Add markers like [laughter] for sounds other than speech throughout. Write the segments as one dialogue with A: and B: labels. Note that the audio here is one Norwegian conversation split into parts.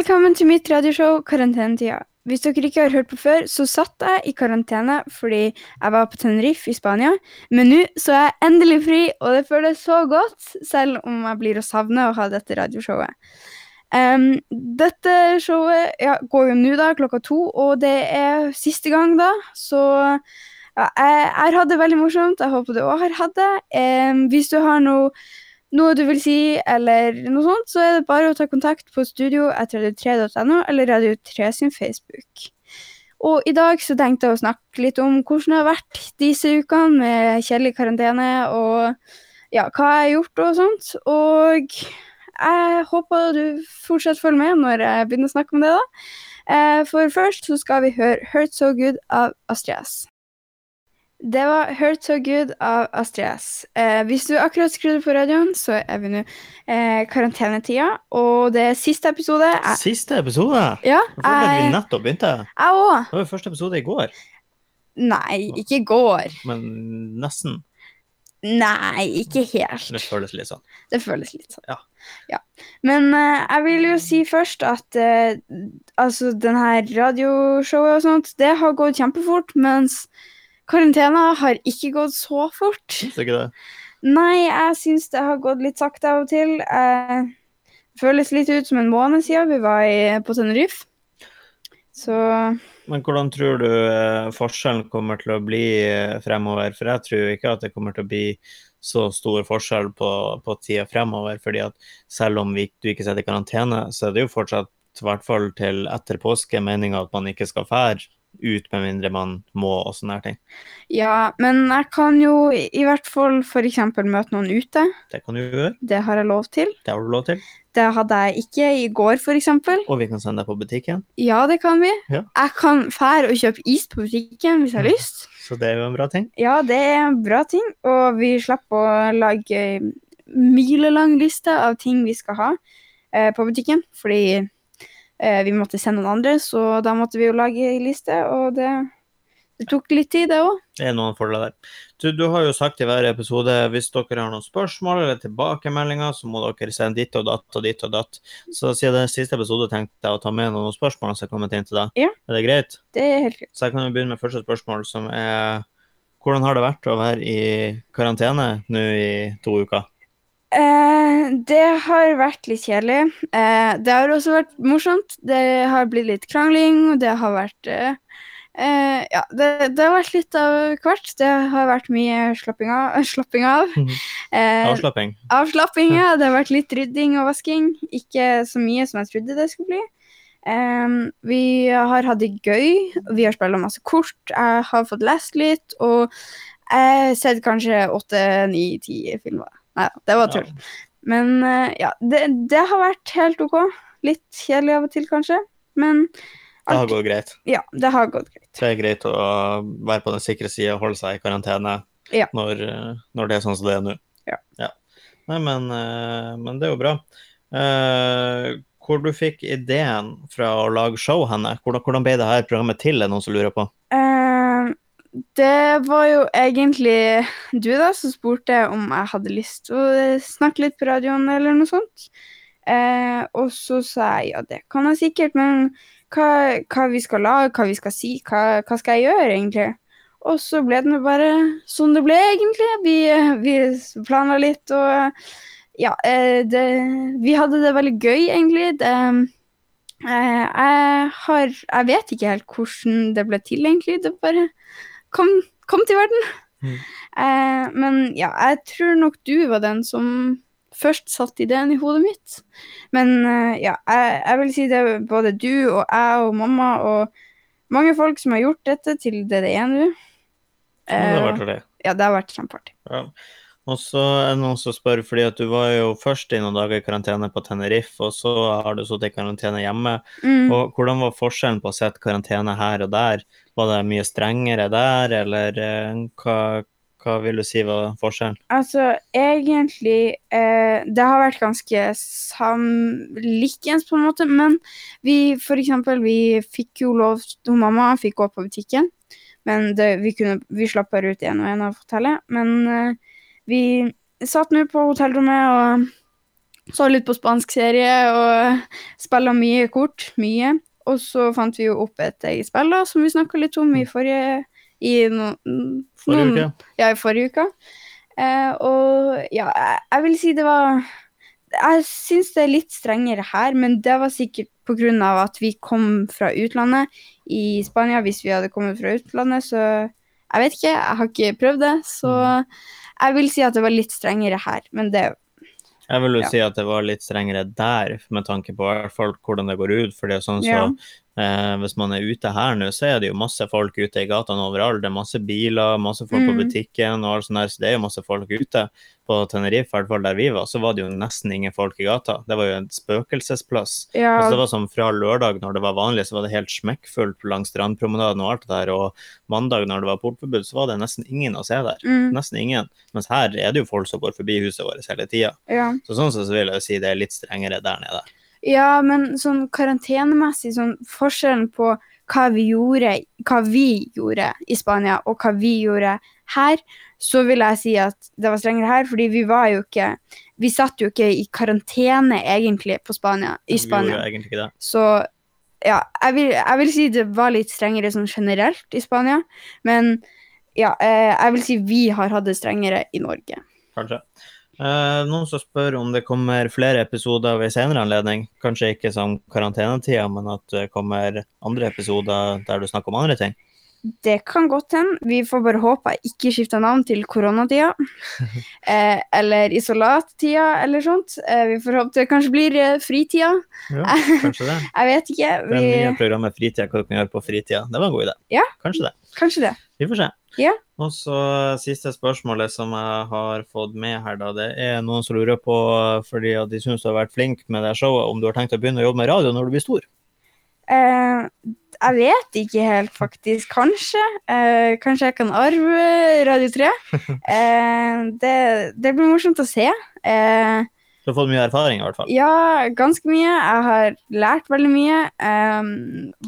A: velkommen til mitt radioshow Karantenetida. Hvis dere ikke har hørt på før, så satt jeg i karantene fordi jeg var på Tenerife i Spania. Men nå så er jeg endelig fri, og det føles så godt, selv om jeg blir å savne å ha dette radioshowet. Um, dette showet ja, går jo nå da klokka to, og det er siste gang da, så ja, jeg har hatt det veldig morsomt. Jeg håper du òg har hatt det. Um, hvis du har noe noe du vil si, eller noe sånt, så er det bare å ta kontakt på studio etter radio3.no eller Radio3 sin Facebook. Og i dag så tenkte jeg å snakke litt om hvordan det har vært disse ukene med kjedelig karantene, og ja, hva jeg har gjort og sånt. Og jeg håper du fortsatt følger med når jeg begynner å snakke om det, da. Eh, For først så skal vi høre 'Hurt So Good' av Astrid S. Det var 'Hurt So Good' av Astrid S. Eh, hvis du akkurat skrudde på radioen, så er vi nå eh, karantenetida, og det er siste episode. Jeg,
B: Siste episode?
A: ja,
B: Jeg følte vi
A: jeg
B: nettopp begynte.
A: jeg òg.
B: Det var jo første episode i går,
A: Nei, ikke i går.
B: men nesten.
A: Nei, ikke helt.
B: Det føles litt sånn.
A: Det føles litt sånn.
B: Ja.
A: Ja. Men eh, jeg vil jo si først at uh, altså den her radioshowet og sånt, det har gått kjempefort, mens karantena har ikke gått så fort.
B: Syns du ikke det?
A: Nei, jeg syns det har gått litt sakte av og til. Eh, Det føles litt ut som en måned siden vi var på Tenerife. Så
B: Men hvordan tror du eh, forskjellen kommer til å bli eh, fremover? For jeg tror ikke at det kommer til å bli så stor forskjell på, på tida fremover. fordi at selv om vi, du ikke sitter i karantene, så er det jo fortsatt, i hvert fall til etter påske, meninga at man ikke skal fære ut med mindre man må og sånne ting.
A: ja, men jeg kan jo i, hvert fall f.eks. møte noen ute.
B: Det kan du gjøre.
A: Det har jeg lov til.
B: Det har du lov til.
A: Det hadde jeg ikke i går, f.eks.
B: Og vi kan sende deg på butikken.
A: Ja, det kan vi.
B: Ja.
A: Jeg kan fære og kjøpe is på butikken hvis jeg har
B: Mm.
A: lyst.
B: Så det er jo en bra ting.
A: Ja, det er en bra ting, og vi slipper å lage milelang liste av ting vi skal ha eh, på butikken, fordi vi måtte sende noen andre, så da måtte vi jo lage en liste, og det, det tok litt tid, det òg.
B: Det er noen fordeler der. Du, du har jo sagt i hver episode hvis dere har noen spørsmål eller tilbakemeldinger, så må dere sende ditt og datt og ditt og datt. Så siden den siste episode tenkte jeg å ta med noen spørsmål som er kommet inn til deg.
A: Ja.
B: Er det greit?
A: Det er helt greit.
B: Så jeg kan jo begynne med første spørsmål, som er hvordan har det vært å være i karantene nå i to uker?
A: Eh, det har vært litt kjedelig. Eh, det har også vært morsomt. Det har blitt litt krangling, og det har vært eh, eh, Ja, det, det har vært litt av hvert. Det har vært mye slapping av. [laughs] Slapping av. Eh,
B: Avslapping?
A: avslapping, ja. Det har vært litt rydding og vasking. Ikke så mye som jeg trodde det skulle bli. Um, vi har hatt det gøy. Vi har spilt masse kort. Jeg har fått lest litt, og jeg har sett kanskje åtte, ni, ti filmer. Nei da, det var tull. Men eh, ja, det, det har vært helt OK. Litt kjedelig av og til, kanskje. Men
B: Det har gått greit.
A: ja, det har gått greit.
B: Det er greit å være på den sikre sida og holde seg i karantene
A: Ja.
B: når, eh, når det er sånn som det er nå.
A: Ja.
B: Nei, men, eh, men det er jo bra. Hvor du fikk ideen fra å lage show henne? Hvordan, hvordan ble det her programmet til, er det noen som lurer på?
A: Det var jo egentlig du da som spurte om jeg hadde lyst til å snakke litt på radioen eller noe sånt. Eh, og så sa jeg ja, det kan jeg sikkert, men hva, hva vi skal lage, hva vi skal si, hva, hva skal jeg gjøre egentlig? Og så ble det bare sånn det ble, egentlig. Vi, vi planla litt, og ja, eh, det, vi hadde det veldig gøy, egentlig. Det, eh, jeg har Jeg vet ikke helt hvordan det ble til, egentlig. Det bare kom, kom til verden.
B: Mm.
A: Eh, men ja, jeg tror nok du var den som først satte ideen i hodet mitt. Men eh, ja, jeg, jeg vil si det er både du og jeg og mamma og mange folk som har gjort dette til det det er nå.
B: Ja, det har
A: Eh,
B: vært det.
A: ja, det har vært kjempeartig.
B: Ja. Og så er det noen som spør, fordi at du var jo først i noen dager i karantene på Tenerife, og så har du sittet i karantene hjemme.
A: Mm.
B: Og hvordan var forskjellen på å sette karantene her og der? Var det mye strengere der, eller eh, hva, hva vil du si var forskjellen?
A: Altså, egentlig eh, Det har vært ganske samlikens, på en måte, men vi for eksempel, vi fikk jo lov Hun mamma fikk gå på butikken, men det, vi, kunne, vi slapp bare ut én og én av hotellet. Men eh, vi satt nå på hotellrommet og Så litt på spansk serie og spilla mye kort. Mye. Og så fant vi jo opp et eget spill da, som vi snakka litt om i forrige i no,
B: Forrige
A: noen-
B: uke.
A: Ja, i forrige uke. Eh, og ja, jeg, jeg vil si det var Jeg syns det er litt strengere her, men det var sikkert av at vi kom fra utlandet. I Spania, hvis vi hadde kommet fra utlandet, så Jeg vet ikke, jeg har ikke prøvd det, så jeg vil si at det var litt strengere her. Men det
B: Jeg vil jo
A: Ja.
B: si at det var litt strengere der, med tanke på i hvert fall hvordan det går ut. For det er sånn så,
A: Ja.
B: Eh, Hvis man er ute her nå, så er det jo masse folk ute i gatene overalt. Det er masse biler, masse folk på
A: Mm.
B: butikken og alt sånt der, så det er jo masse folk ute. På Tenerife, i hvert fall der vi var, så var det jo nesten ingen folk i gata. Det var jo en spøkelsesplass.
A: Ja,
B: Altså, det var som fra lørdag, når det var vanlig, så var det helt smekkfullt langs strandpromenaden og alt det der. Og mandag, når det var portforbud, så var det nesten ingen å se der.
A: mm,
B: Nesten ingen. Mens her er det jo folk som går forbi huset vårt hele tida.
A: ja.
B: Så sånn sett så vil jeg jo si det er litt strengere der nede.
A: Ja, men sånn karantenemessig, sånn forskjellen på hva vi gjorde, hva vi gjorde i Spania, og hva vi gjorde her, så vil jeg si at det var strengere her, fordi vi var jo ikke Vi satt jo ikke i karantene egentlig på Spania, i
B: Vi
A: Spania.
B: gjorde egentlig ikke det.
A: Så ja, jeg vil, jeg vil si det var litt strengere sånn generelt i Spania, men ja, eh, jeg vil si vi har hatt det strengere i Norge.
B: Kanskje. Eh, noen som spør om det kommer flere episoder ved senere anledning. Kanskje ikke som karantenetida, men at det kommer andre episoder der du snakker om andre ting.
A: Det kan godt hende. Vi får bare håpe jeg ikke skifter navn til koronatida. [laughs] eh, eller isolattida, eller sånt. Eh, vi får håpe det kanskje blir eh, fritida.
B: Ja, kanskje det. [laughs]
A: Jeg vet ikke.
B: Det
A: Vi,
B: nye programmet Fritida, hva du kan gjøre på fritida. Det var en god idé.
A: Ja.
B: Kanskje det.
A: kanskje det.
B: Vi får se.
A: Ja.
B: Og så siste spørsmålet som jeg har fått med her, da. Det er noen som lurer på, fordi at de syns du har vært flink med det showet, om du har tenkt å begynne å jobbe med radio når du blir stor?
A: Eh, jeg vet ikke helt, faktisk. Kanskje. Eh, kanskje jeg kan arve Radio 3. [laughs] Eh, det, det blir morsomt å se. Eh,
B: Du har fått mye erfaring, i hvert fall.
A: Ja, ganske mye. Jeg har lært veldig mye. em,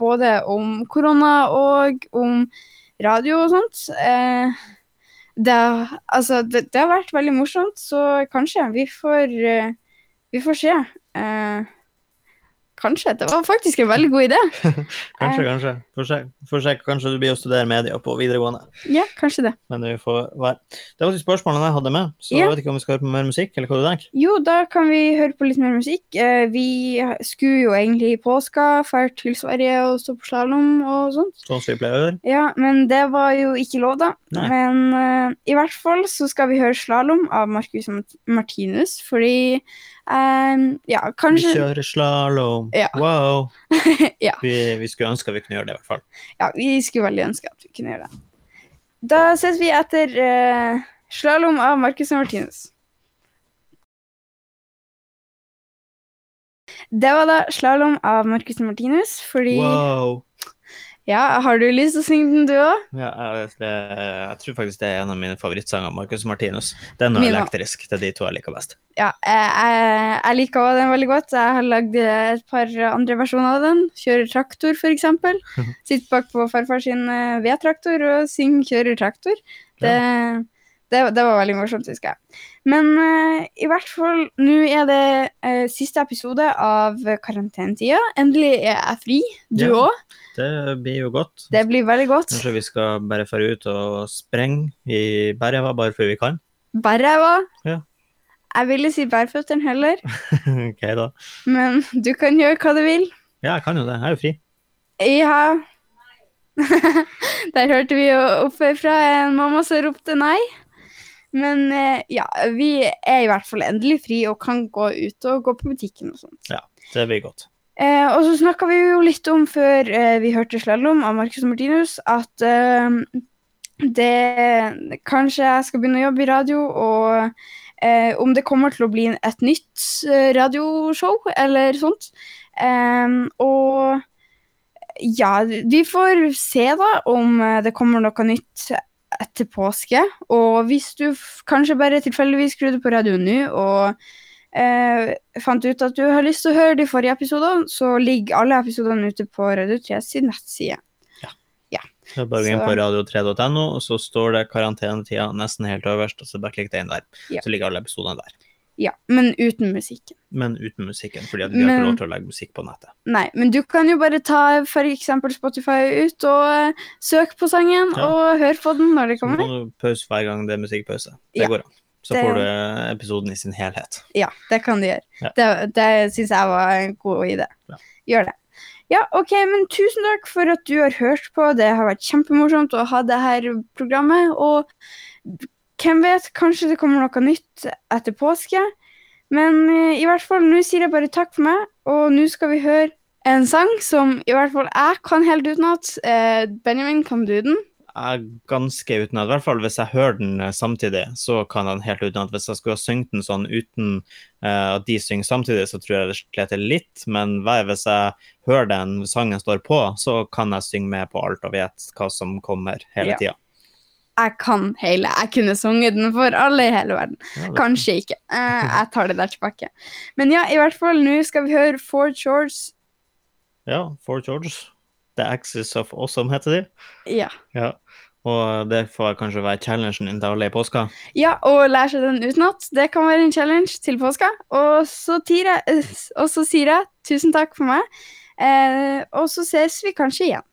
A: både om korona og om radio og sånt. Eh, det, altså, det, det har vært veldig morsomt, så kanskje. Vi får, eh, vi får se. Eh, kanskje. Det var faktisk en veldig god idé. [laughs]
B: Kanskje,
A: Eh.
B: kanskje. Får se. Kanskje du blir å studere media på videregående.
A: Ja, kanskje det.
B: Men vi får være. Det var de spørsmålene jeg hadde med, så
A: Ja.
B: jeg vet ikke om vi skal høre på mer musikk, eller hva du tenker?
A: Jo, da kan vi høre på litt mer musikk. Eh, vi skulle jo egentlig i påska dra til Sverige og stå på slalåm og sånt.
B: Sånn som vi pleier?
A: Ja, men det var jo ikke lov, da.
B: Nei.
A: Men uh, i hvert fall så skal vi høre slalåm av Marcus Martinus, fordi eh, Ja,
B: Vi kjører slalåm.
A: Ja.
B: Wow. [laughs]
A: Ja.
B: Vi, vi skulle ønske vi kunne gjøre det, i hvert fall.
A: Ja, vi skulle veldig ønske at vi kunne gjøre det. Da ses vi etter uh, slalåm av Marcus Martinus. Det var da slalåm av Marcus Martinus, fordi
B: Wow.
A: Ja, har du lyst til å synge den, du òg?
B: Ja, jeg, jeg tror faktisk det er en av mine favorittsanger, Marcus Martinus. Den er elektrisk. Det er de to jeg liker best.
A: Ja, jeg, jeg, liker også den veldig godt. Jeg har lagd et par andre versjoner av den. Kjører traktor, eksempel. [laughs] Sitter bak på farfar sin eh, vedtraktor og synger 'Kjører traktor'. Det, det, det var veldig morsomt, husker jeg. Men uh, i hvert fall, nå er det uh, siste episode av karantenetida. Endelig er jeg fri. Du
B: Ja. Det blir jo godt.
A: Det blir veldig godt.
B: Kanskje vi skal bare dra ut og sprenge i Bergeva bare fordi vi kan?
A: Bærræva.
B: Ja.
A: Jeg ville si bærføttene heller, [laughs]
B: ok, da.
A: men du kan gjøre hva du vil.
B: Ja, jeg kan jo det. Jeg er jo fri.
A: Ja. [laughs] Der hørte vi jo oppe fra en mamma som ropte nei. Men eh, ja, vi er i hvert fall endelig fri og kan gå ut og gå på butikken og sånt.
B: Det blir godt.
A: Eh, og så snakka vi jo litt om før eh, vi hørte slalåm av Marcus Martinus, at eh, det Kanskje jeg skal begynne å jobbe i radio, og eh, om det kommer til å bli et nytt eh, radioshow eller sånt. Em, og ja, vi får se da om det kommer noe nytt etter påske. Og hvis du kanskje bare tilfeldigvis skrudde på radioen nå og eh, fant ut at du har lyst til å høre de forrige episodene, så ligger alle episodene ute på Radio 3 sin nettside.
B: Ja. ja. Så bare gå inn på radio3.no, og så står det karantenetida nesten helt øverst, og så bare klikk deg inn der.
A: Ja.
B: Så ligger alle episodene der.
A: Ja, men uten musikken.
B: Men uten musikken, fordi vi har
A: Men-
B: ikke lov til å legge musikk på nettet.
A: Nei, men du kan jo bare ta eksempel Spotify ut og uh, søke på sangen
B: Ja.
A: og høre på den når det
B: må
A: kommer.
B: du pause hver gang det er musikkpause. Det
A: Ja,
B: går an. Så
A: det-
B: får du eh, episoden i sin helhet.
A: Ja, det kan du gjøre.
B: Ja.
A: Det, det syns jeg var en god idé.
B: Ja.
A: Gjør det. Ja, OK, men tusen takk for at du har hørt på. Det har vært kjempemorsomt å ha det her programmet. Og hvem vet, kanskje det kommer noe nytt etter påske. Men eh, i hvert fall, nå sier jeg bare takk for meg, og nå skal vi høre en sang som i hvert fall jeg kan helt utenat. Eh, Benjamin, kan du den?
B: Jeg ganske utenat. I hvert fall hvis jeg hører den eh, samtidig, så kan jeg den helt utenat. Hvis jeg skulle ha syngt den sånn uten uh, at de synger samtidig, så tror jeg det sleter litt. Men hvis jeg hører den sangen står på, så kan jeg synge med på alt og vet hva som kommer hele
A: Ja.
B: tida.
A: Jeg kan hele. Jeg kunne sunget den for alle i hele verden.
B: Ja,
A: Kanskje ikke. Eh, jeg tar det der tilbake. Men ja, i hvert fall, nå skal vi høre Four Chords.
B: ja, Four Georges. The Axis of Awesome heter de.
A: Ja.
B: Ja. Og det får kanskje være challengen din til alle i påska.
A: ja, og lære seg den utenat. Det kan være en challenge til påska. Og så, jeg, og så sier jeg tusen takk for meg. Eh, og så ses vi kanskje igjen.